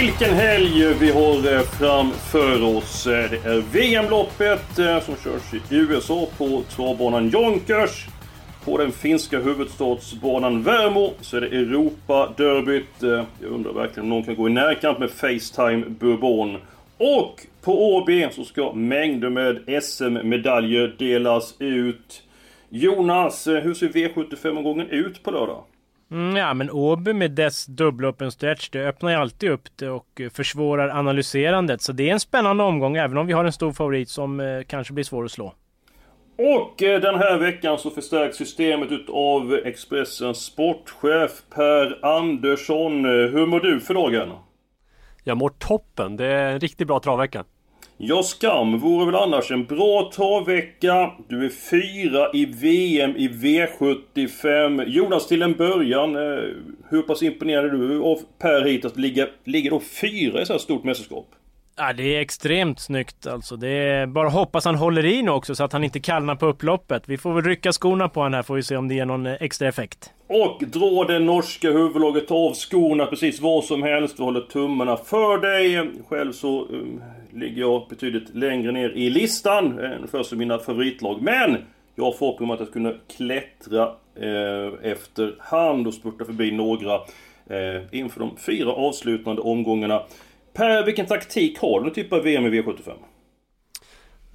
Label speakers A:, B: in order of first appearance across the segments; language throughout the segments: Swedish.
A: Vilken helg vi har framför oss. Det är VM-loppet eh, som körs i USA på travbanan Jonkers. På den finska huvudstadsbanan Värmo så är det Europa-derbyt. Eh, jag undrar verkligen om någon kan gå i närkamp med Facetime Bourbon. Och på Åby så ska mängder med SM-medaljer delas ut. Jonas, eh, hur ser V75-omgången ut på lördag?
B: Mm, ja, men Åby med dess dubbla open stretch, det öppnar ju alltid upp det och eh, försvårar analyserandet. Så det är en spännande omgång, även om vi har en stor favorit som eh, kanske blir svår att slå.
A: Och eh, den här veckan så förstärks systemet utav Expressens sportchef Per Andersson. Eh, Hur mår du för dagen?
C: Jag mår toppen. Det är en riktigt bra travvecka.
A: Ja, skam vore väl annars en bra travvecka. Du är fyra i VM i V75. Jonas, till en början, eh, hur pass imponerad är du av Per hit att ligga, ligga då fyra i så här stort mästerskap?
B: Ja, det är extremt snyggt alltså. Det är bara att hoppas han håller i nu också så att han inte kallnar på upploppet. Vi får väl rycka skorna på honom här får vi se om det ger någon eh, extra effekt.
A: Och dra det norska huvudlaget av skorna precis vad som helst. Vi håller tummarna för dig. Själv så um, ligger jag betydligt längre ner i listan än först mina favoritlag. Men jag har förhoppning om att jag ska kunna klättra eh, efter hand och spurta förbi några eh, inför de fyra avslutande omgångarna. Per, vilken taktik har du typ av VM i V75?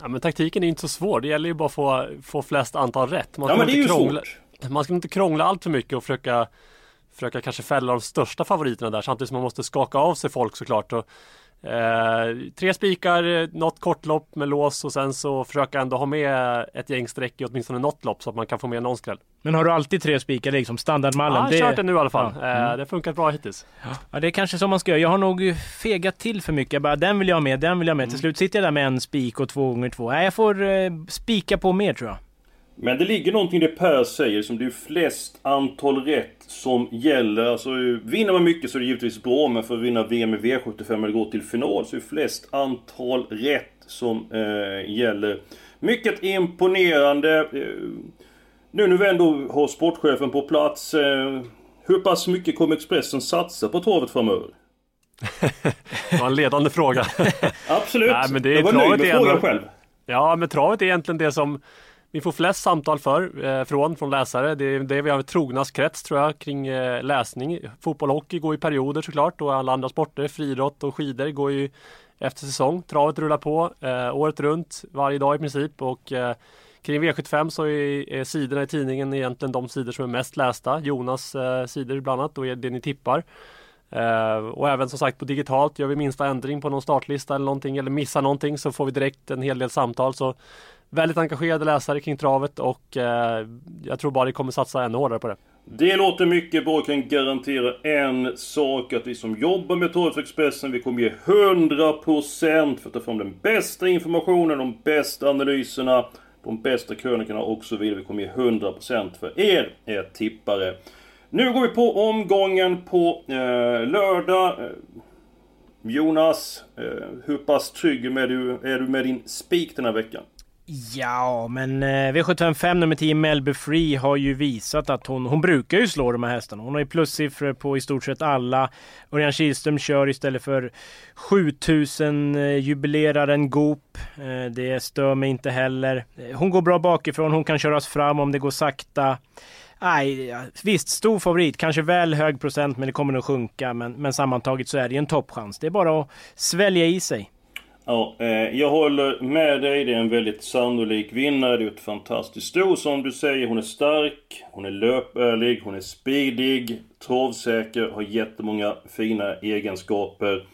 C: Ja, men taktiken är inte så svår. Det gäller ju bara att få, få flest antal rätt. Man
A: Ja,
C: ska
A: men det är
C: inte
A: ju
C: krångla,
A: svårt.
C: Man ska inte krångla allt för mycket och försöka Försöka kanske fälla de största favoriterna där samtidigt som man måste skaka av sig folk såklart. Och, eh, tre spikar, eh, något kortlopp med lås och sen så försöka ändå ha med ett gäng streck i åtminstone något lopp så att man kan få med någon skräll.
B: Men har du alltid tre spikar liksom? Standardmallen?
C: Ja, jag har kört det nu i alla fall.
B: Ja.
C: Eh,
B: Mm.
C: det har funkat bra hittills.
B: Ja, det är kanske så man ska göra. Jag har nog fegat till för mycket. Jag bara, den vill jag ha med, den vill jag ha med. Till slut sitter jag där med en spik och två gånger två. Nej, jag får eh, spika på mer tror jag.
A: Men det ligger någonting i det Per säger, som det är flest antal rätt som gäller. Alltså vinner man mycket så är det givetvis bra, men för att vinna VM i V75 eller gå till final så är det flest antal rätt som eh, gäller. Mycket imponerande. Eh, nu när vi ändå har sportchefen på plats, eh, hur pass mycket kommer Expressen satsa på travet framöver?
C: Det var en ledande fråga.
A: Absolut!
C: Nej, men det är
A: jag var nöjd med frågan själv.
C: Ja, men travet är egentligen det som vi får flest samtal för eh, från, från läsare. Det är det vi har trognast krets tror jag kring eh, läsning. Fotboll och hockey går i perioder såklart och alla andra sporter, friidrott och skidor går ju efter säsong. Travet rullar på eh, året runt, varje dag i princip och eh, kring V75 så är, är sidorna i tidningen egentligen de sidor som är mest lästa. Jonas eh, sidor bland annat och det ni tippar. Eh, och även som sagt på digitalt, gör vi minsta ändring på någon startlista eller någonting eller missar någonting så får vi direkt en hel del samtal. Så väldigt engagerade läsare kring travet och eh, jag tror bara det kommer satsa ännu hårdare på det.
A: Det låter mycket bra. Jag kan garantera en sak. Att vi som jobbar med Torvsexpressen, vi kommer ge 100% för att ta fram den bästa informationen, de bästa analyserna, de bästa krönikorna och så vidare. Vi kommer ge 100% för er, er tippare. Nu går vi på omgången på eh, lördag. Eh, Jonas, eh, hur pass trygg är du, är du med din spik den här veckan?
B: Ja, men eh, V755 nummer 10 Melby Free har ju visat att hon, hon brukar ju slå de här hästarna. Hon har ju plussiffror på i stort sett alla. Örjan Kihlström kör istället för 7000-jubileraren eh, Goop. Eh, det stör mig inte heller. Hon går bra bakifrån, hon kan köras fram om det går sakta. Nej, visst, stor favorit. Kanske väl hög procent, men det kommer nog sjunka. Men, men sammantaget så är det ju en toppchans. Det är bara att svälja i sig.
A: Ja, eh, jag håller med dig. Det är en väldigt sannolik vinnare. Det är ett fantastiskt sto som du säger. Hon är stark, hon är löpärlig, hon är speedig, travsäker, har jättemånga fina egenskaper.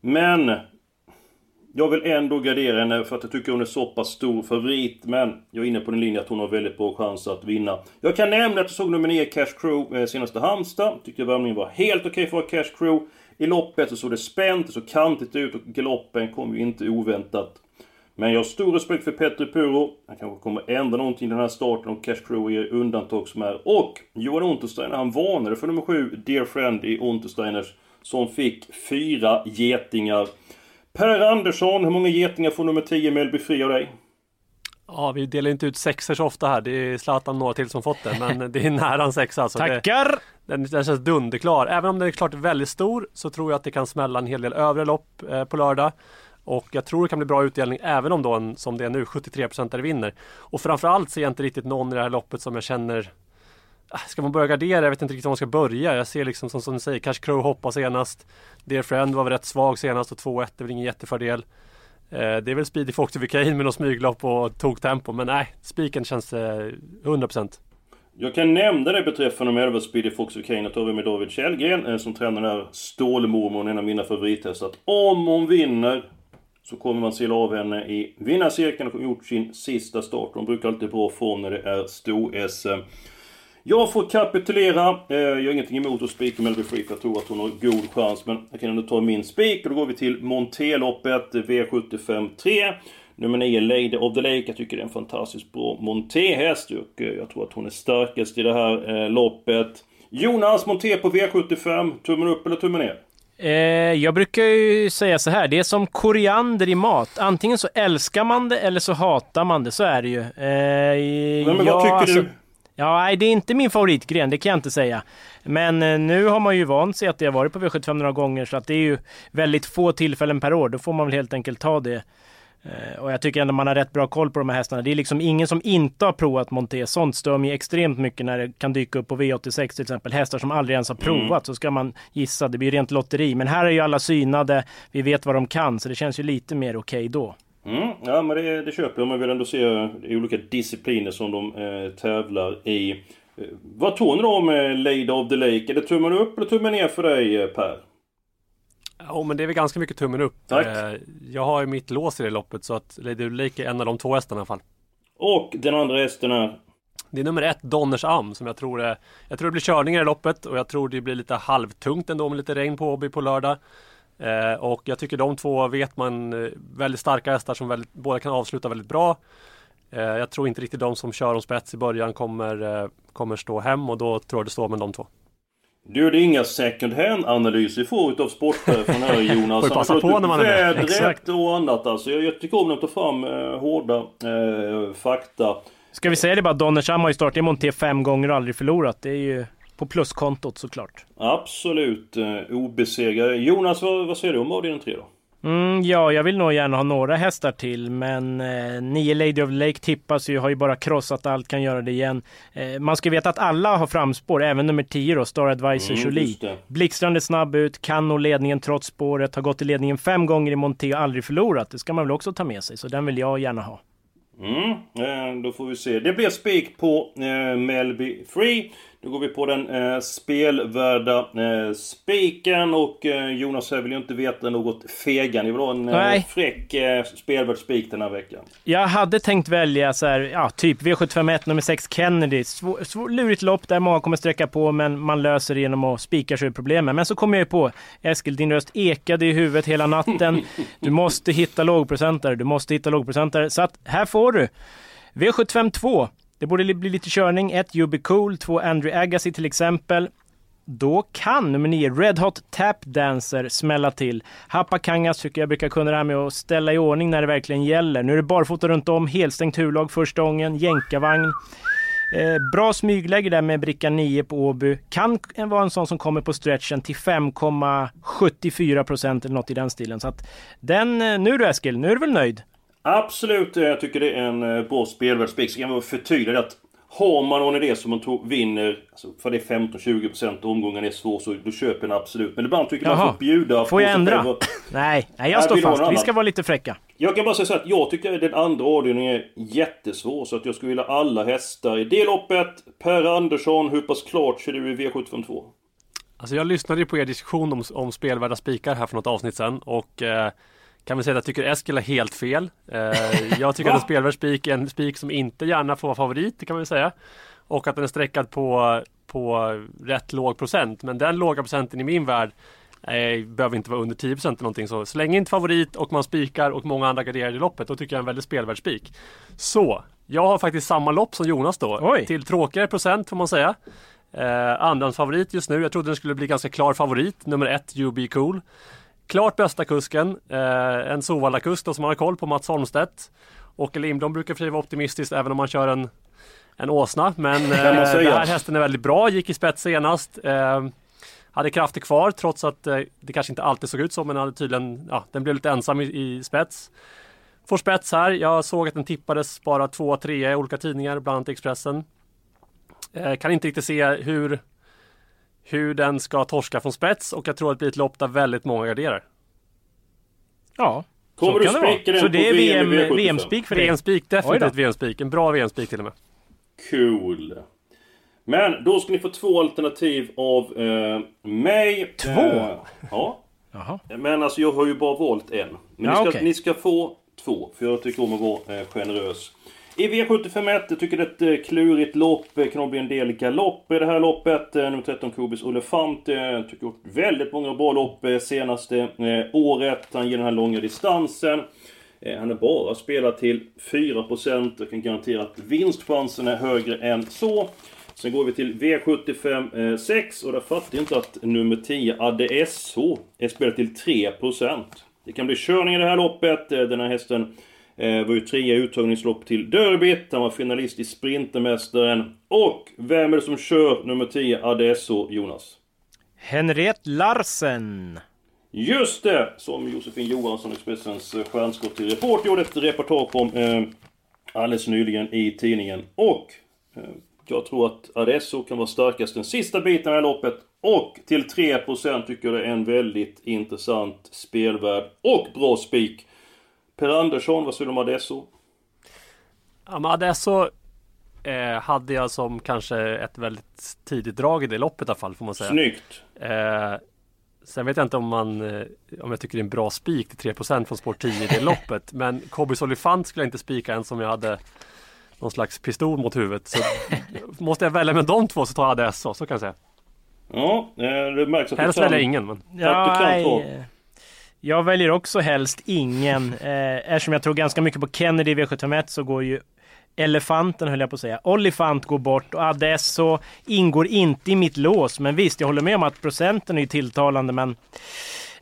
A: Men Jag vill ändå gardera henne för att jag tycker hon är så pass stor favorit. Men jag är inne på den linjen att hon har väldigt bra chans att vinna. Jag kan nämna att jag såg nummer 9 Cash Crew eh, senaste Halmstad. Tyckte värmningen var helt okej okay för att vara Cash Crew. I loppet så såg det spänt, det såg kantigt ut och galoppen kom ju inte oväntat. Men jag har stor respekt för Petter Puro. Han kanske kommer ändra någonting i den här starten och Cash Crew är undantag som är. Och Johan Untersteiner, han varnade för nummer 7, Dear Friend i Untersteiners. Som fick fyra getingar. Per Andersson, hur många getingar får nummer 10 Melby Fri av dig?
C: Ja, vi delar inte ut sexor så ofta här. Det är Zlatan några till som fått det, men det är nära en sexa alltså.
B: Tackar! Det,
C: den, den känns dunderklar. Även om den är klart väldigt stor så tror jag att det kan smälla en hel del övriga lopp eh, på lördag. Och jag tror det kan bli bra utdelning även om då en, som det är nu 73% vinner. Och framförallt ser jag inte riktigt någon i det här loppet som jag känner ah, Ska man börja gardera? Jag vet inte riktigt var man ska börja. Jag ser liksom som, som du säger, Cash Crow hoppa senast. Dear Friend var väl rätt svag senast och 2-1 är väl ingen jättefördel. Eh, det är väl Speedy Fortificane med något smyglopp och toktempo men nej, spiken känns eh, 100%.
A: Jag kan nämna det beträffande de 11 Speedy Fox Kane att har vi med David Källgren eh, som tränar den här Stålmormon, en av mina favorithästar. Att om hon vinner så kommer man sila av henne i vinnarcirkeln och har gjort sin sista start. Hon brukar alltid bra form när det är stor-SM. Jag får kapitulera. Eh, jag har ingenting emot att spika Melby Free för jag tror att hon har god chans. Men jag kan ändå ta min spik och då går vi till Monteloppet V75 3. Nummer 9, Lady of the Lake. Jag tycker det är en fantastiskt bra montéhäst och eh, jag tror att hon är starkast i det här eh, loppet. Jonas, monté på V75. Tummen upp eller tummen ner?
B: Jag brukar ju säga så här, det är som koriander i mat. Antingen så älskar man det eller så hatar man det, så är det ju.
A: Eh, men, men vad tycker alltså, du?
B: Ja, nej, det är inte min favoritgren, det kan jag inte säga. Men eh, nu har man ju vant sig att det har varit på V75 några gånger, så att det är ju väldigt få tillfällen per år. Då får man väl helt enkelt ta det. Eh, och jag tycker ändå man har rätt bra koll på de här hästarna. Det är liksom ingen som inte har provat monté. Sånt stör mig extremt mycket när det kan dyka upp på V86 till exempel. Hästar som aldrig ens har provat. Mm. Så ska man gissa, det blir rent lotteri. Men här är ju alla synade, vi vet vad de kan. Så det känns ju lite mer okej okay då.
A: Mm, ja men det, det köper jag. Man vill ändå se olika discipliner som de eh, tävlar i. Eh, vad tror ni då om eh, Lady of the Lake? Är det tummen upp eller tummen ner för dig eh, Per?
C: Ja men det är väl ganska mycket tummen upp.
A: Tack.
C: Eh, jag har ju mitt lås i det loppet så att Lady of the Lake är en av de två hästarna i alla fall.
A: Och den andra hästen är?
C: Det är nummer ett, Donners Am, som jag tror är... Jag tror det blir körningar i loppet och jag tror det blir lite halvtungt ändå med lite regn på Åby på lördag. Eh, och jag tycker de två vet man eh, väldigt starka hästar som väldigt, båda kan avsluta väldigt bra. Eh, jag tror inte riktigt de som kör om spets i början kommer, eh, kommer stå hem och då tror jag det står med de två.
A: Du, det är inga second hand-analyser vi får utav sportchefen här Jonas.
C: Får passa på när man är
A: med. Exakt. och annat alltså. Jag, jag tycker om att ta fram eh, hårda eh, fakta.
B: Ska vi säga det bara, Donnersham har ju startat i Monté fem gånger och aldrig förlorat. Det är ju på pluskontot såklart.
A: Absolut eh, obesegrade. Jonas, vad, vad säger du om avdelning 3 då?
B: Mm, ja, jag vill nog gärna ha några hästar till, men eh, nio Lady of Lake tippas ju, har ju bara krossat allt, kan göra det igen. Eh, man ska veta att alla har framspår, även nummer 10 då, Star Advisor mm, Jolie. Blixtrande snabb ut, kan nå ledningen trots spåret, har gått i ledningen fem gånger i Monté och aldrig förlorat. Det ska man väl också ta med sig, så den vill jag gärna ha.
A: Mm, eh, då får vi se. Det blir spik på eh, Melby Free. Då går vi på den eh, spelvärda eh, spiken och eh, Jonas jag vill ju inte veta något fega. Ni vill ha en eh, fräck eh, spelvärd spik den här veckan.
B: Jag hade tänkt välja så här, ja, typ V751 nummer 6 Kennedy. Svår, svår, lurigt lopp där många kommer sträcka på men man löser det genom att spika sig ur problemen. Men så kom jag ju på, Eskil din röst ekade i huvudet hela natten. Du måste hitta lågprocentare, du måste hitta lågprocentare. Så att här får du V75 2. Det borde bli lite körning. 1. Yubi Cool, 2. Andrew Agassi till exempel. Då kan nummer 9, Red Hot Tap Dancer, smälla till. Hapakangas tycker jag brukar kunna det här med att ställa i ordning när det verkligen gäller. Nu är det barfota runt om, helstängt huvudlag första gången, jänkarvagn. Eh, bra smygläge där med bricka 9 på Åby. Kan vara en sån som kommer på stretchen till 5,74 eller något i den stilen. Så att den, eh, nu du Eskil, nu är du väl nöjd?
A: Absolut, jag tycker det är en eh, bra spelvärd spik. Så kan man förtydliga att har man någon idé som man tror vinner, alltså för det är 15-20% och omgången är svår, så då köper jag absolut. Men ibland tycker jag man får bjuda
B: Får jag ändra? nej, nej, jag står fast. Vi ska vara lite fräcka.
A: Jag kan bara säga så att jag tycker att den andra avdelningen är jättesvår. Så att jag skulle vilja alla hästar i det loppet. Per Andersson, hur pass klart ser du i V752?
C: Alltså jag lyssnade ju på er diskussion om, om spelvärda spikar här för något avsnitt sen och eh, kan vi säga att jag tycker Eskil är helt fel. Eh, jag tycker att en spelvärd spik är en spik som inte gärna får vara favorit, det kan man säga. Och att den är streckad på, på rätt låg procent. Men den låga procenten i min värld eh, behöver inte vara under 10% eller någonting så. Länge inte favorit och man spikar och många andra garderar i loppet, då tycker jag är en väldigt spelvärd spik. Så, jag har faktiskt samma lopp som Jonas då.
B: Oj.
C: Till tråkigare procent får man säga. Eh, andrahandsfavorit just nu. Jag trodde den skulle bli ganska klar favorit. Nummer ett, UB Cool. Klart bästa kusken. Eh, en Sovalla-kusk som har koll på Mats Holmstedt. Åke Lindblom brukar för vara optimistisk även om man kör en, en åsna. Men eh,
A: man
C: den här hästen är väldigt bra. Gick i spets senast. Eh, hade krafter kvar trots att eh, det kanske inte alltid såg ut så men hade tydligen, ja, den blev lite ensam i, i spets. Får spets här. Jag såg att den tippades bara två tre i olika tidningar, bland annat Expressen. Eh, kan inte riktigt se hur, hur den ska torska från spets och jag tror att det blir ett lopp där väldigt många garderar.
B: Ja,
A: Kommer
B: så
A: du
B: kan det vara.
A: spika den
B: Så det är
A: VM i
B: VM,
A: V75?
B: VM-spik för dig?
C: VM-spik, definitivt VM-spik. En bra VM-spik till och med.
A: Cool. Men då ska ni få två alternativ av eh, mig.
B: Två?
A: Eh, ja.
B: Jaha.
A: Men alltså jag har ju bara valt en. Men
B: Ja,
A: ni, ska,
B: okej.
A: ni ska få två, för jag tycker om att vara eh, generös. I V751, jag tycker det är ett eh, klurigt lopp. Det kan nog bli en del galopp i det här loppet. Eh, nummer 13, Kobis Olefant. Jag tycker gjort väldigt många bra lopp senaste året. Han ger den här långa distansen. Han är bara spelad till 4%. Jag kan garantera att vinstchansen är högre än så. Sen går vi till V75 6 och där fattar jag inte att nummer 10 ADSH är spelad till 3%. Det kan bli körning i det här loppet. Den här hästen eh, var ju trea i uttagningslopp till Derbyt. Han var finalist i Sprintermästaren. Och vem är det som kör nummer 10 ADSH, Jonas?
B: Henriette Larsen.
A: Just det! Som Josefin Johansson, Expressens eh, stjärnskott till Report, gjorde ett reportage om eh, alldeles nyligen i tidningen. Och eh, jag tror att Adesso kan vara starkast den sista biten här loppet. Och till 3% tycker jag det är en väldigt intressant spelvärd och bra spik. Per Andersson, vad säger du om Adesso?
C: Ja, men Adesso eh, hade jag som kanske ett väldigt tidigt drag i det loppet i alla fall får man säga.
A: Snyggt!
C: Eh, sen vet jag inte om man eh, om jag tycker det är en bra spik till 3% från spår 10 i det loppet. Men Kobis Olifant skulle jag inte spika ens om jag hade någon slags pistol mot huvudet. Så måste jag välja med de två så tar jag Adesso, så kan jag säga.
A: Ja, eh, det märks att
C: Helst
A: du kan...
C: väljer ingen. Men...
A: Ja, du kan
B: nej,
A: två.
B: Jag väljer också helst ingen. Eh, eftersom jag tror ganska mycket på Kennedy i V751 så går ju Elefanten höll jag på att säga. Olifant går bort och Adesso ingår inte i mitt lås. Men visst, jag håller med om att procenten är ju tilltalande men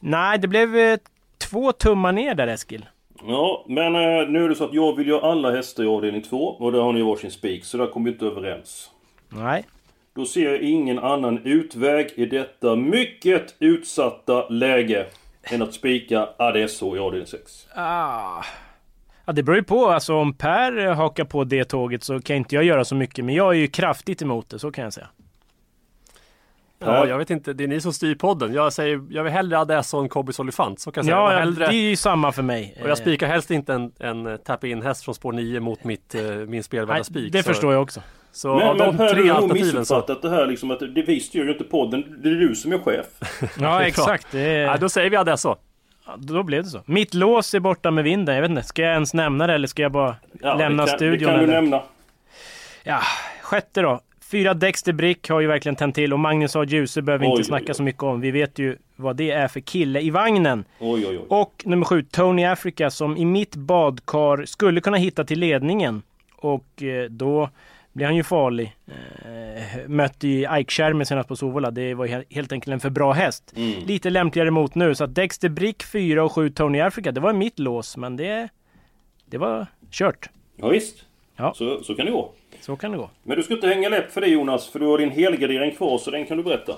B: Nej, det blev eh, två tummar ner där Eskil.
A: Ja, men eh, nu är det så att jag vill ju ha alla hästar i avdelning 2 och där har ni varsin spik, så där kommer vi inte överens.
B: Nej.
A: Då ser jag ingen annan utväg i detta mycket utsatta läge än att spika Adesso i avdelning 6.
B: Ah. Ja, det beror ju på. Alltså om Per eh, hakar på det tåget så kan inte jag göra så mycket. Men jag är ju kraftigt emot det, så kan jag säga.
C: Ja, jag vet inte, det är ni som styr podden. Jag säger, jag vill hellre Adesso än Kobis Olifant, så kan jag säga.
B: Ja,
C: Jag
B: ja,
C: hellre...
B: det är ju samma för mig.
C: Och jag spikar helst inte en, en tap-in häst från spår 9 mot mitt, eh, min spelvärda spik.
B: det
C: så,
B: förstår jag också.
C: Så
A: Men,
C: av
A: men
C: de
A: du
C: tre alternativen så...
A: missuppfattat det här liksom att det, vi styr ju inte podden, det är du som är chef.
B: Ja, exakt. Det
C: Ja, då säger vi Adesso.
B: ja, då blev det så. Mitt lås är borta med vinden. Jag vet inte, ska jag ens nämna det eller ska jag bara
A: Ja,
B: lämna
A: det kan,
B: studion?
A: Det kan du
B: eller?
A: nämna.
B: Ja, sjätte då. Fyra Dexter Brick har ju verkligen tänt till och Magnus A. Djuse behöver vi
A: Oj,
B: inte
A: oj,
B: snacka
A: oj.
B: så mycket om. Vi vet ju vad det är för kille i vagnen.
A: Oj, oj, oj.
B: Och nummer sju, Tony Africa som i mitt badkar skulle kunna hitta till ledningen. Och eh, då blir han ju farlig. Eh, mötte ju Schermer senast på Sovola. Det var he- helt enkelt en för bra häst.
A: Mm.
B: Lite lämpligare mot nu. Så att Dexter Brick 4 och 7 Tony Africa, det var mitt lås. Men det, det var kört.
A: Ja, visst.
B: Ja.
A: Så, så kan det gå.
B: Så kan det gå.
A: Men du ska inte hänga läpp för det Jonas, för du har din helgardering kvar, så den kan du berätta.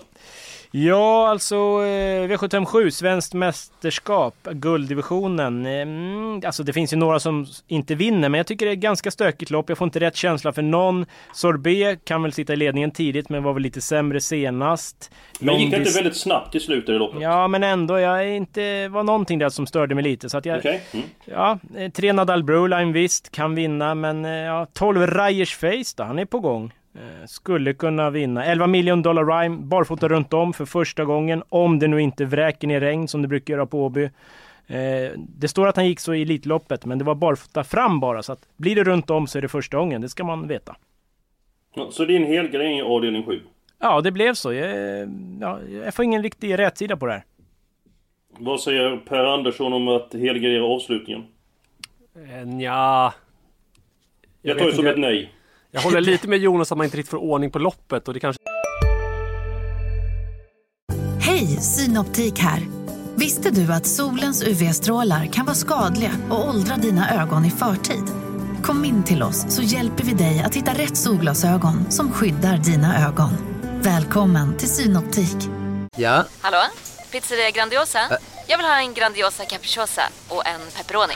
B: Ja, alltså eh, V757, svenskt mästerskap, gulddivisionen. Eh, Mm, alltså det finns ju några som inte vinner, men jag tycker det är ganska stökigt lopp. Jag får inte rätt känsla för någon. Sorbet kan väl sitta i ledningen tidigt, men var väl lite sämre senast.
A: Men gick det inte väldigt snabbt i slutet i loppet?
B: Ja, men ändå, jag är inte, var någonting där som störde mig lite. Så att jag,
A: Okej. Mm.
B: ja, eh, tre Nadal Broline visst, kan vinna, men ja, 12 Ryers Face då, han är på gång. Eh, Skulle kunna vinna. 11 miljon dollar rhyme, barfota runt om för första gången. Om det nu inte vräker ner regn som det brukar göra på Åby. Eh, det står att han gick så i Elitloppet, men det var barfota fram bara. Så att blir det runt om så är det första gången, det ska man veta.
A: Ja, så din helgardering är avdelning 7?
B: Ja, det blev så. Jag, ja, jag får ingen riktig rätsida på det här.
A: Vad säger Per Andersson om att helgardera avslutningen?
C: Eh, Nja...
A: Jag, tar det som ett nej.
C: Jag håller lite med Jonas att man inte riktigt får ordning på loppet och det kanske...
D: Hej, Synoptik här! Visste du att solens UV-strålar kan vara skadliga och åldra dina ögon i förtid? Kom in till oss så hjälper vi dig att hitta rätt solglasögon som skyddar dina ögon. Välkommen till Synoptik.
E: Ja,
F: Hallå? Pizzeria Grandiosa? Jag vill ha en Grandiosa capriciosa och en pepperoni.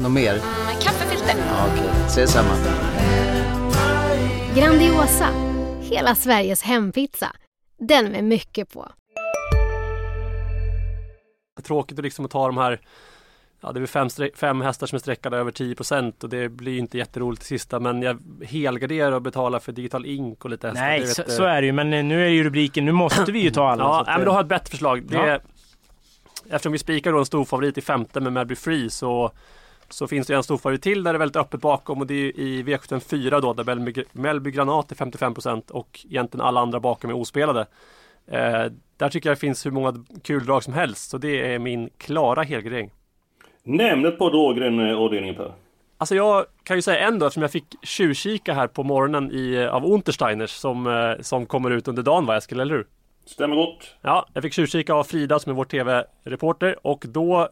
E: något mer?
F: Med kaffefilter.
E: Ja, Okej, ses samma.
G: Grandiosa, hela Sveriges hempizza. Den med mycket på.
C: tråkigt att liksom att ta de här Ja det är fem, fem hästar som är streckade över 10% och det blir ju inte jätteroligt i sista men jag helgarderar och betalar för digital ink och lite hästar.
B: Nej,
C: Det
B: så,
C: vet,
B: så är det ju. Men nu är ju rubriken, nu måste vi ju ta alla.
C: Ja, men då har jag ett bättre förslag. Det
B: Ja.
C: eftersom vi spikar då en stor favorit i femte med Melby Free så så finns det en stor favorit till där det är väldigt öppet bakom och det är i V754 då där Melby, Melby Granat är 55% och egentligen alla andra bakom är ospelade. Eh, där tycker jag det finns hur många kul drag som helst så det är min klara helgardering.
A: Nämn ett par drag i den eh, avdelningen Per.
C: Alltså jag kan ju säga en då eftersom jag fick tjuvkika här på morgonen i, av Untersteiners som, eh, som kommer ut under dagen va Eskil, eller hur?
A: Stämmer gott.
C: Ja, jag fick tjuvkika av Frida som är vår TV-reporter och då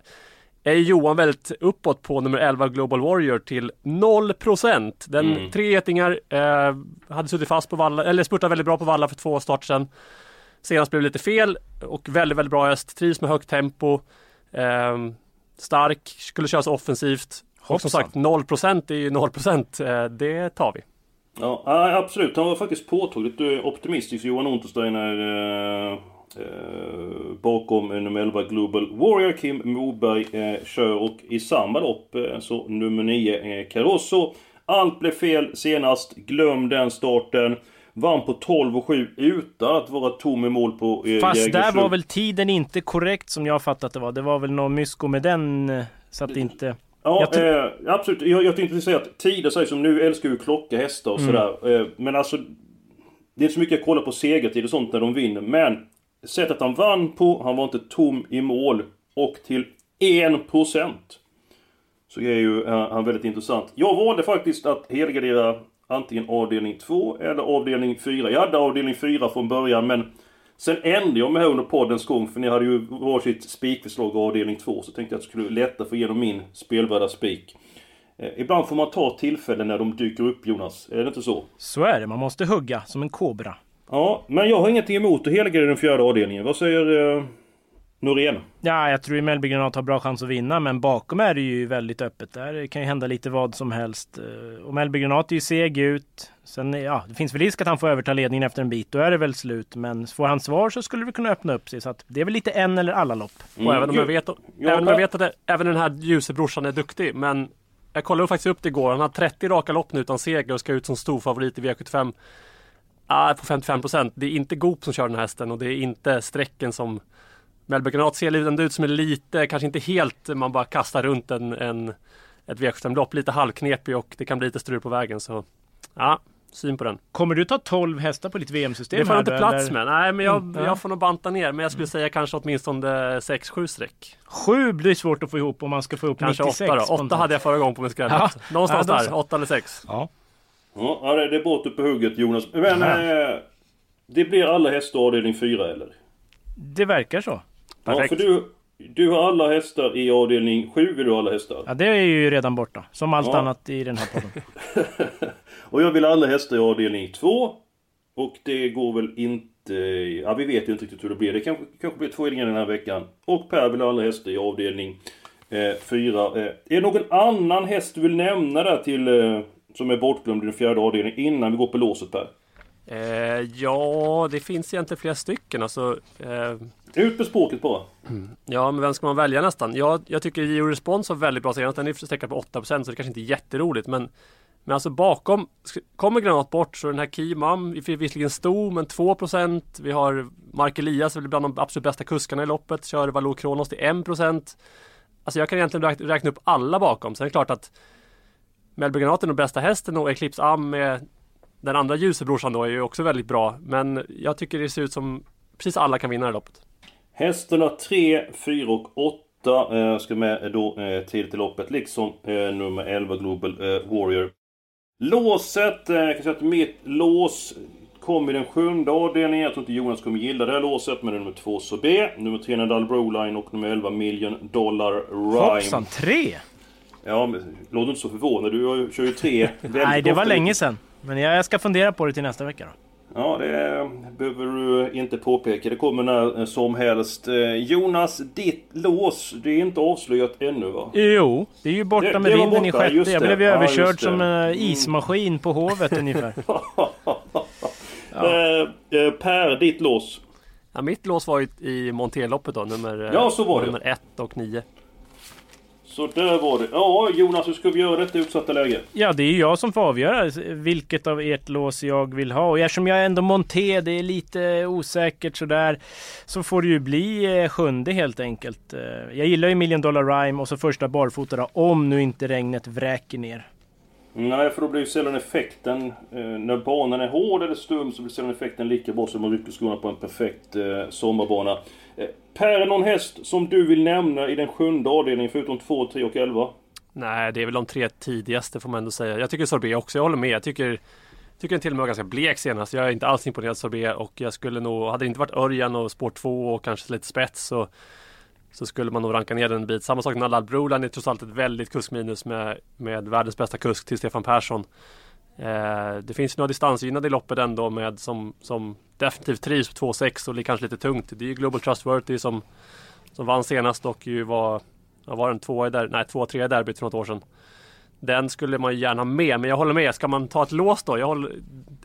C: är Johan väldigt uppåt på nummer 11 Global Warrior till 0%. Den
A: Mm.
C: tre getingar eh, hade suttit fast på Valla, eller spurtat väldigt bra på Valla för två starter sedan. Senast blev det lite fel och väldigt, väldigt bra häst. Trivs med högt tempo. Eh, stark, skulle köras offensivt. Och som sagt 0% är ju 0%. Eh, det tar vi.
A: Ja, ja, absolut. Han var faktiskt påtagligt eh, optimistisk, Johan Untersteiner. Eh, bakom eh, nummer 11 Global Warrior, Kim Moberg eh, kör och i samma lopp eh, så nummer 9 eh, Carosso. Allt blev fel senast, glöm den starten. Vann på 12 och 7 utan att vara tom i mål på eh,
B: Fast där
A: Jägersro.
B: var väl tiden inte korrekt som jag fattat det var. Det var väl någon mysko med den. eh, Så att det inte...
A: Ja,
B: Jag
A: eh, absolut. Jag, jag tänkte säga att tider säger som nu älskar ju klocka hästar och sådär. Eh, men alltså... Det är inte så mycket att kolla på segertid och sånt när de vinner. Men sättet han vann på, han var inte tom i mål. Och till 1% så är ju eh, han väldigt intressant. Jag valde faktiskt att helgardera antingen avdelning 2 eller avdelning 4. Jag hade avdelning 4 från början men Sen ändrade jag mig här under poddens gång för ni hade ju varsitt spikförslag avdelning 2 så tänkte jag att det skulle lätta få igenom min spelvärda spik. Eh, ibland får man ta tillfällen när de dyker upp Jonas, är det inte så?
B: Så är det, man måste hugga som en kobra.
A: Ja, men jag har ingenting emot att helgardera den fjärde avdelningen. Vad säger eh, Norén?
B: Ja, jag tror ju Mellby Granat har bra chans att vinna, men bakom är det ju väldigt öppet. Där kan ju hända lite vad som helst. Eh, Och Mellby Granat är ju seg ut. Sen, ja, det finns väl risk att han får överta ledningen efter en bit. Då är det väl slut. Men får han svar så skulle det kunna öppna upp sig. Så att det är väl lite en eller alla lopp.
C: Och även om jag vet,
A: Ja,
C: även om jag vet att det, även den här ljuse brorsan är duktig men Jag kollade faktiskt upp det igår. Han har 30 raka lopp nu utan seger och ska ut som stor favorit i V75. Ah, på 55%. Det är inte Goop som kör den här hästen och det är inte strecken som Melby Granat ser ändå ut som är lite, kanske inte helt, man bara kastar runt en, en ett V75-lopp. Lite halvknepig och det kan bli lite strul på vägen. Så ja, syn på den.
B: Kommer du ta 12 hästar på ditt VM-system?
C: Det får jag inte plats
B: eller?
C: med. Nej, men jag,
B: Mm, ja.
C: jag får nog banta ner. Men jag skulle säga kanske åtminstone 6-7 streck.
B: Sju blir svårt att få ihop om man ska få ihop
C: Kanske
B: 96.
C: 8 då. 8
B: spontant.
C: hade jag förra gången på min skräll.
B: Ja.
C: Någonstans
B: Ja,
C: där.
B: så.
C: 8 eller 6.
B: Ja.
A: Ja, det det är bort upp på hugget Jonas. Men eh, det blir alla hästar avdelning 4 eller?
B: Det verkar så.
A: Ja,
C: Perfekt.
A: för du, du har alla hästar i avdelning 7 vill du ha alla hästar.
B: Ja, det är ju redan borta. Som allt
A: Ja.
B: annat i den här podden.
A: Och jag vill ha alla hästar i avdelning 2. Och det går väl inte... Ja, vi vet ju inte riktigt hur det blir. Det kanske, kanske blir två den här veckan. Och Per vill ha alla hästar i avdelning 4. Eh, är det någon annan häst du vill nämna där till... Som är bortglömd i den fjärde avdelningen innan vi går på låset Per?
C: Eh, ja, det finns egentligen flera stycken. Alltså, eh,
A: Ut med språket bara.
C: ja, men vem ska man välja nästan? Jag, jag tycker Geo Response var väldigt bra senast. Den är sträckad på 8% så det kanske inte är jätteroligt. Men, men alltså bakom, kommer Granat bort så den här Kimam, visserligen stor men 2% Vi har Mark Elias, bland de absolut bästa kuskarna i loppet. Kör Valor Kronos till 1% alltså jag kan egentligen räkna upp alla bakom. Sen är det klart att Melbourne är nog bästa hästen och Eclipse Am med den andra ljusebrorsan då är ju också väldigt bra. Men jag tycker det ser ut som precis alla kan vinna det loppet.
A: Hästarna 3, 4 och 8 eh, ska med då eh, till till loppet. Liksom eh, nummer 11 Global eh, Warrior. Låset, eh, jag kan säga att mitt lås kom i den sjunde avdelningen. Jag tror inte Jonas kommer gilla det här låset. Men det är nummer 2 Sobé, nummer 3 Nadal Broline och nummer 11 Million Dollar Rhyme.
B: Hoppsan, tre!
A: Ja, men låt inte så förvånad. Du har ju- kör ju tre
B: Nej, det var länge sedan. Men jag jag ska fundera på det till nästa vecka då.
A: Ja, det behöver du inte påpeka. Det kommer när eh, som helst. Eh, Jonas, ditt lås, det är inte avslöjat ännu va?
B: Jo, det är ju borta
A: Det-
B: med
A: det
B: vinden i
A: borta,
B: sjätte.
A: just
B: Jag
A: det.
B: blev ju
A: Ja,
B: överkörd
A: det.
B: som en
A: Mm.
B: ismaskin på Hovet ungefär.
A: Eh, eh, per, ditt lås.
C: Ja, mitt lås var ju i Monteloppet då, nummer,
A: Ja, så var det.
C: nummer 1 och 9.
A: Så där var det. Ja, Jonas, hur ska vi göra detta utsatta läge?
B: Ja, det är ju jag som får avgöra vilket av ert lås jag vill ha. Och eftersom jag ändå monté, det är lite osäkert sådär. Så får det ju bli eh, sjunde helt enkelt. Eh, Jag gillar ju Million Dollar Rhyme och så första barfota om nu inte regnet vräker ner.
A: Nej, för då blir ju sällan effekten... Eh, när banan är hård eller stum så blir sällan effekten lika bra som om man rycker skorna på en perfekt eh, sommarbana. Eh, per, någon häst som du vill nämna i den sjunde avdelningen förutom 2, 3 och 11?
C: Nej, det är väl de tre tidigaste får man ändå säga. Jag tycker Sorbet också, jag håller med. Jag tycker, tycker den till och med var ganska blek senast. Jag är inte alls imponerad av Sorbet och jag skulle nog, hade det inte varit Örjan och spår 2 och kanske lite spets så, så skulle man nog ranka ner den en bit. Samma sak med Nalal Broline är trots allt ett väldigt kuskminus med, med världens bästa kusk till Stefan Persson. Eh, det finns några distansgynnade i loppet ändå med som, som definitivt trivs på 2,6 och det är kanske lite tungt. Det är ju Global Trustworthy som, som vann senast och ju var, ja, var den tvåa i där, nej tvåa, trea i derbyt för något år sedan. Den skulle man ju gärna ha med, men jag håller med. Ska man ta ett lås då? Jag håller,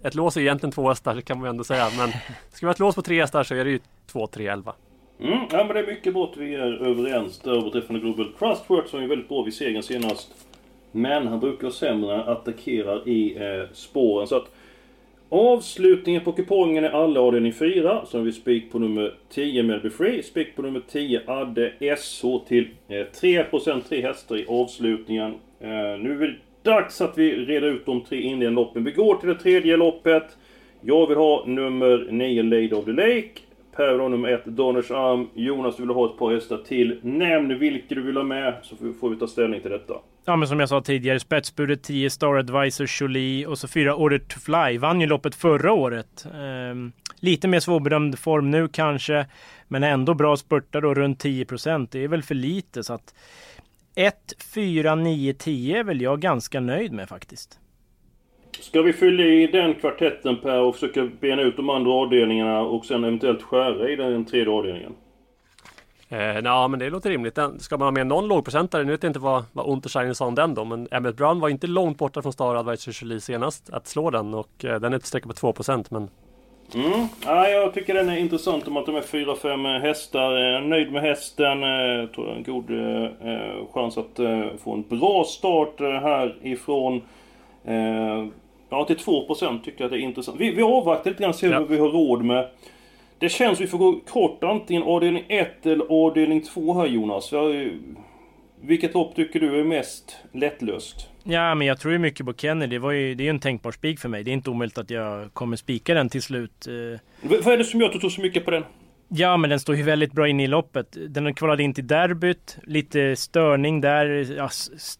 C: ett lås är egentligen två hästar, det kan man ju ändå säga. Men ska vi ha ett lås på tre hästar så är det ju 2, 3, 11.
A: Mm, ja men det är mycket bra att vi är överens där beträffande Global Trustworth som är väldigt bra vid segern senast. Men han brukar sämre attackera i eh, spåren. Så att avslutningen på kupongen är alla avdelning 4. Så har vi spik på nummer 10 Melby Free. Spik på nummer 10 Adde SH till eh, 3% 3 hästar i avslutningen. Eh, nu är det dags att vi reder ut de tre inledande loppen. Vi går till det tredje loppet. Jag vill ha nummer 9 Lady of the Lake. Per nummer 1 Donners Arm. Jonas du vill ha ett par hästar till. Nämn vilka du vill ha med så får- vi ta ställning till detta.
B: Ja men som jag sa tidigare, spetsbudet 10 Star Advisor Jolie och så 4 Order to Fly. Vann ju loppet förra året. Ehm, lite mer svårbedömd form nu kanske. Men ändå bra spurtar då runt 10%. Det är väl för lite så att 1, 4, 9, 10 är väl jag ganska nöjd med faktiskt.
A: Ska vi fylla i den kvartetten Per och försöka bena ut de andra avdelningarna och sen eventuellt skära i den tredje avdelningen?
C: Eh, ja, men det låter rimligt. Den, ska man ha med någon lågprocentare, nu vet jag inte vad, vad Untersteiner sa om den då, men Emmett Brown var inte långt borta från Star Advisor Jolie senast att slå den och eh, den är ett streck på 2% men
A: Mm. Ja, jag tycker den är intressant om att de är 4-5 hästar. Jag är nöjd med hästen. Jag tror är en god eh, eh, chans att eh, få en bra start eh, härifrån. Eh, ja, till 2% tycker jag att det är intressant. Vi, vi avvaktar lite grann och ser
C: Ja.
A: vad vi har råd med. Det känns vi får gå kort antingen avdelning 1 eller avdelning 2 här Jonas. Ju- Vilket lopp tycker du är mest lättlöst?
B: Ja men jag tror ju mycket på Kenny. Det, var ju, det är ju en tänkbar spik för mig. Det är inte omöjligt att jag kommer spika den till slut. Eh,
A: V- vad är det som gör att du tror så mycket på den?
B: Ja, men den står ju väldigt bra inne i loppet. Den kvalade in till derbyt. Lite störning där. Ja,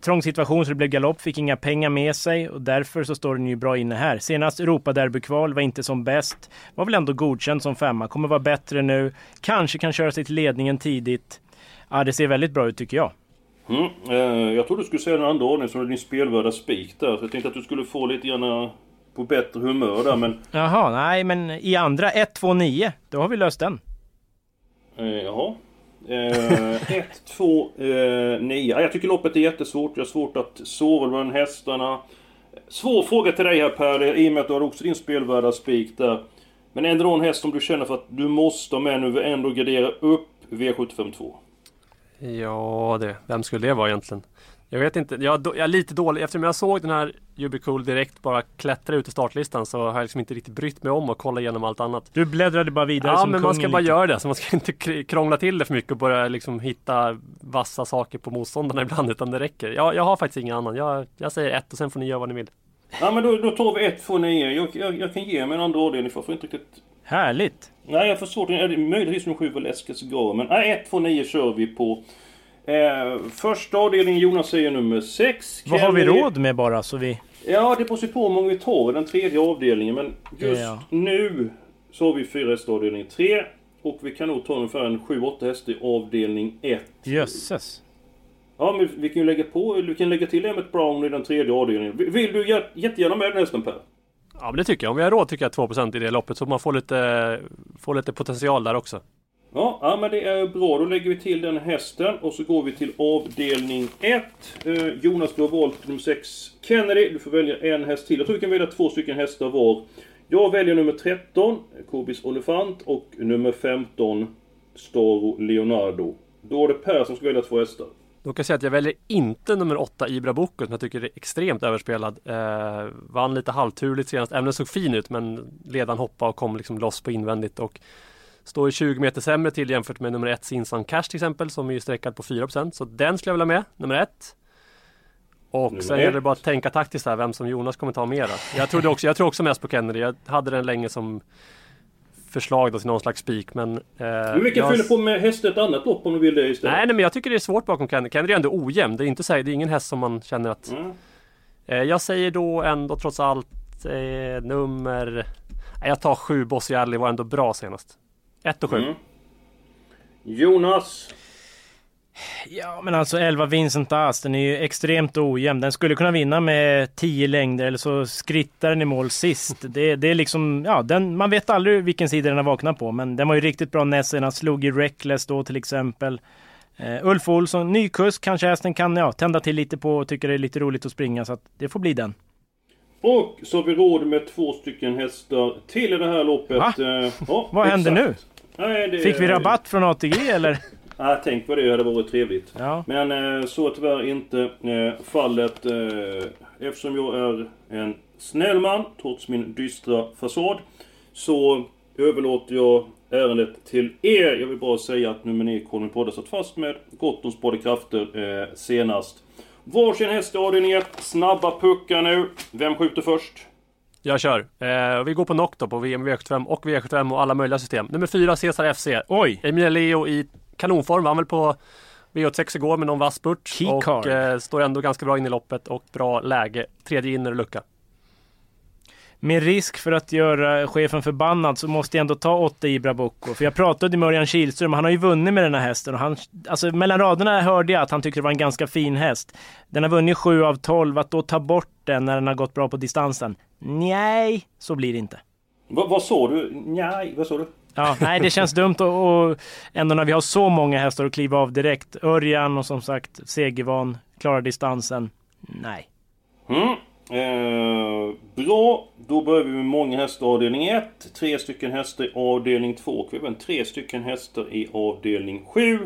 B: trång situation så det blev galopp. Fick inga pengar med sig och därför så står den ju bra inne här. Senast Europaderbykval var inte som bäst. Var väl ändå godkänd som femma. Kommer vara bättre nu. Kanske kan köra sig till ledningen tidigt. Ja, det ser väldigt bra ut tycker jag.
A: Mm, eh, jag trodde du skulle säga den andra ordningen som din spelvärda spik där. Så jag tänkte att du skulle få lite grann eh, på bättre humör där men...
B: Jaha, nej men i andra 1, 2, 9. Då har vi löst den.
A: Eh, jaha. 1, 2, 9. Jag tycker loppet är jättesvårt. Jag har svårt att sova bland hästarna. Svår fråga till dig här Per, i och med att du har också din spelvärda spik där. Men ändå någon häst som du känner för att du måste ha med nu, ändå gradera upp V752.
C: ja det, vem skulle det vara egentligen? Jag vet inte, jag, jag är lite dålig. Eftersom jag såg den här Ubicool direkt bara klättra ut i startlistan så har jag liksom inte riktigt brytt mig om att kolla igenom allt annat.
B: Du bläddrade bara vidare
C: Ja,
B: som
C: men man ska bara
B: lite.
C: göra det. Så man ska inte kr- krångla till det för mycket och börja liksom hitta vassa saker på motståndarna ibland. Utan det räcker. Jag, jag har faktiskt ingen annan. Jag, jag säger ett och sen får ni göra vad ni vill.
A: Ja men då, då tar vi 1, 2, 9. Jag, jag, jag kan ge mig en andra för jag får inte riktigt...
B: Härligt!
A: Nej jag får svårt. Ja, det är möjligtvis med 7 Valeskes går. Men nej, 1, 2, 9 kör vi på. Eh, första avdelningen Jonas säger nummer 6.
B: Vad har vi råd med bara så vi...
A: Ja, det beror sig på hur många vi tar i den tredje avdelningen. Men just
B: Ja.
A: nu så har vi fyra hästar i avdelning 3. Och vi kan nog ta ungefär en 7-8 hästar i avdelning 1.
B: Jösses!
A: Ja, men vi kan ju lägga på, vi kan lägga till Emmet Brown i den tredje avdelningen. Vill du jä- jättegärna med den hästen Per?
C: Ja men det tycker jag. Om vi har råd tycker jag 2% i det loppet så man får lite, får lite potential där också.
A: Ja, ja, men det är bra. Då lägger vi till den hästen och så går vi till avdelning 1. Eh, Jonas, du har valt nummer 6 Kennedy. Du får välja en häst till. Jag tror vi kan välja två stycken hästar var. Jag väljer nummer 13, Kobis Olefant, och nummer 15, Staro Leonardo. Då är det Per som ska välja två hästar.
C: Då kan jag säga att jag väljer inte nummer 8 Ibra Boko som jag tycker är extremt överspelad. Eh, vann lite halvturligt senast, även om den såg fin ut men ledaren hoppade och kom liksom loss på invändigt och står ju 20 meter sämre till jämfört med nummer 1 Sinsan Cash till exempel som är ju sträckad på 4% så den skulle jag vilja med, nummer 1. Och
A: Nummer
C: sen
A: ett.
C: gäller det bara att tänka taktiskt här vem som Jonas kommer ta mera. Jag, trodde också, jag tror också mest på Kennedy, jag hade den länge som förslag då till någon slags spik men... Eh,
A: Men vi kan
C: jag-
A: fylla på med hästar ett annat lopp om du vill det istället.
C: Nej, nej men jag tycker det är svårt bakom Kennedy. Kennedy är ändå ojämn. Det är inte så här, det är ingen häst som man känner att...
A: Mm.
C: Eh, jag säger då ändå trots allt eh, nummer... Nej, jag tar sju Bossy Alley var ändå bra senast. Ett och sju.
A: Mm. Jonas.
B: Ja men alltså 11 Vincent As, den är ju extremt ojämn. Den skulle kunna vinna med 10 längder eller så skrittar den i mål sist. Det, det är liksom, ja den, man vet aldrig vilken sida den har vaknat på. Men den var ju riktigt bra näst senast. Slog i Reckless då till exempel. Uh, Ulf Olsson, ny kusk, kanske hästen kan ja, tända till lite på och tycker det är lite roligt att springa. Så att det får bli den.
A: Och så har vi råd med två stycken hästar till i det här loppet.
B: Va?
A: Eh, ja,
B: Vad händer nu?
A: Nej, det,
B: Fick vi rabatt från ATG eller?
A: Ja, tänk vad det hade varit trevligt.
B: Ja.
A: Men eh, så är tyvärr inte eh, fallet. Eh, eftersom jag är en snäll man, trots min dystra fasad, så överlåter jag ärendet till er. Jag vill bara säga att nummer 9, Colin Podde, satt fast med Gottons både krafter eh, senast. Varsin häst i avdelning 1. Snabba puckar nu. Vem skjuter först?
C: Jag kör. Eh, vi går på knock då på VM, V75 och V75 och alla möjliga system. Nummer fyra Cesar FC.
B: Oj!
C: Emilia Leo i kanonform. Vann väl på V86 igår med någon vass spurt. Och eh, står ändå ganska bra in i loppet och bra läge. Tredje inner och lucka.
B: Med risk för att göra chefen förbannad så måste jag ändå ta 8 Ibra Bocco. För jag pratade med Örjan Kihlström, han har ju vunnit med den här hästen. Och han, alltså mellan raderna hörde jag att han tyckte det var en ganska fin häst. Den har vunnit 7 av 12, att då ta bort den när den har gått bra på distansen? Nej, så blir det inte.
A: Va, vad sa du? Nej, vad sa du?
B: Ja, nej, det känns dumt och, och ändå när vi har så många hästar att kliva av direkt. Örjan och som sagt segervan, klarar distansen. Nej.
A: Mm. Eh, bra, då börjar vi med många hästar i avdelning 1. Tre stycken hästar i avdelning 2 och även tre stycken hästar i avdelning 7.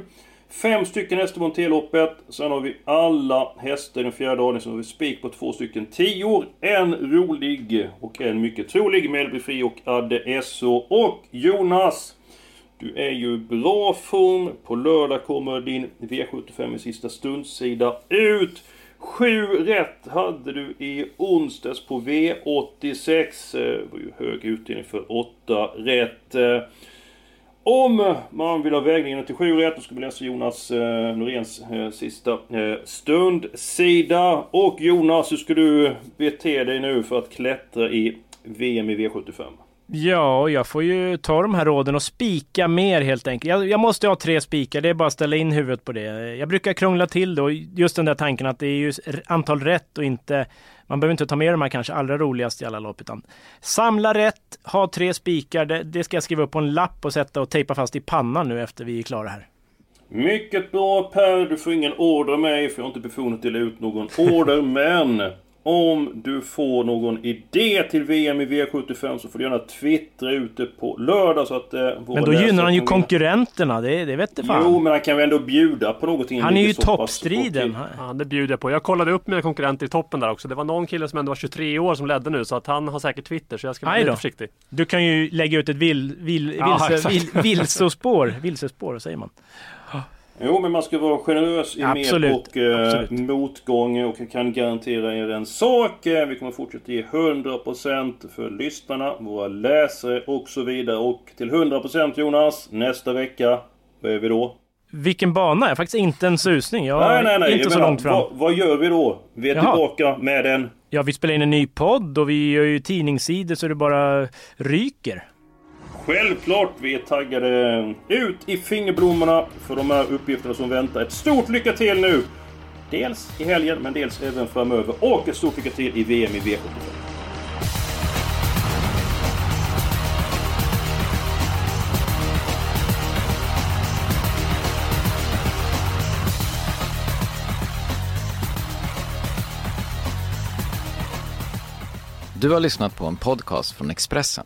A: Fem stycken hästar på T-loppet. Sen har vi alla hästar i den fjärde avdelningen. Sen har vi spik på två stycken tior. En rolig och en mycket trolig. Melby Fri och Adde Esso. Och Jonas! Du är ju bra form. På lördag kommer din V75 i sista stundsida ut. Sju rätt hade du i onsdags på V86. Eh, det var ju hög utdelning för åtta rätt. Eh, om man vill ha vägningen till sju rätt, då ska vi läsa Jonas eh, Noréns eh, sista eh, stundsida. Och Jonas, hur ska du bete dig nu för att klättra i VM i V75?
B: Ja, jag får ju ta de här råden och spika mer helt enkelt. Jag, jag måste ha tre spikar, det är bara att ställa in huvudet på det. Jag brukar krångla till det och just den där tanken att det är ju antal rätt och inte man behöver inte ta med de här kanske allra roligaste i alla lopp, utan samla rätt, ha tre spikar. Det, det ska jag skriva upp på en lapp och sätta och tejpa fast i pannan nu efter vi är klara här.
A: Mycket bra Per, du får ingen order av mig för jag har inte befunnit dela ut någon order men om du får någon idé till VM i V75 så får du gärna twittra ut det på lördag så att... Eh,
B: men då gynnar han ju konkurrenterna, det, det vet fan.
A: Jo, men han kan väl ändå bjuda på någonting.
B: Han är ju toppstriden.
C: Ja, det bjuder jag på. Jag kollade upp mina konkurrenter i toppen där också. Det var någon kille som ändå var 23 år som ledde nu så att han har säkert Twitter så jag ska vara lite försiktig.
B: Du kan ju lägga ut ett vil, vil, ja, vilse, vil, vilsespår, vilsespår säger man.
A: Jo, men man ska vara generös i
B: absolut,
A: med och eh, motgång och jag kan garantera er en sak. Eh, vi kommer fortsätta ge 100% för lyssnarna, våra läsare och så vidare. Och till 100% Jonas, nästa vecka, vad är vi då?
B: Vilken bana? Jag har faktiskt inte en susning. Jag
A: nej, nej, nej.
B: inte
A: jag
B: så
A: menar,
B: långt fram.
A: Vad, vad, gör vi då? Vi är Jaha. tillbaka med en...
B: Ja, vi spelar in en ny podd och vi gör ju tidningssidor så det bara ryker.
A: Självklart, vi är taggade ut i fingerblommorna för de här uppgifterna som väntar. Ett stort lycka till nu! Dels i helgen, men dels även framöver. Och ett stort lycka till i VM i V75.
H: Du har lyssnat på en podcast från Expressen.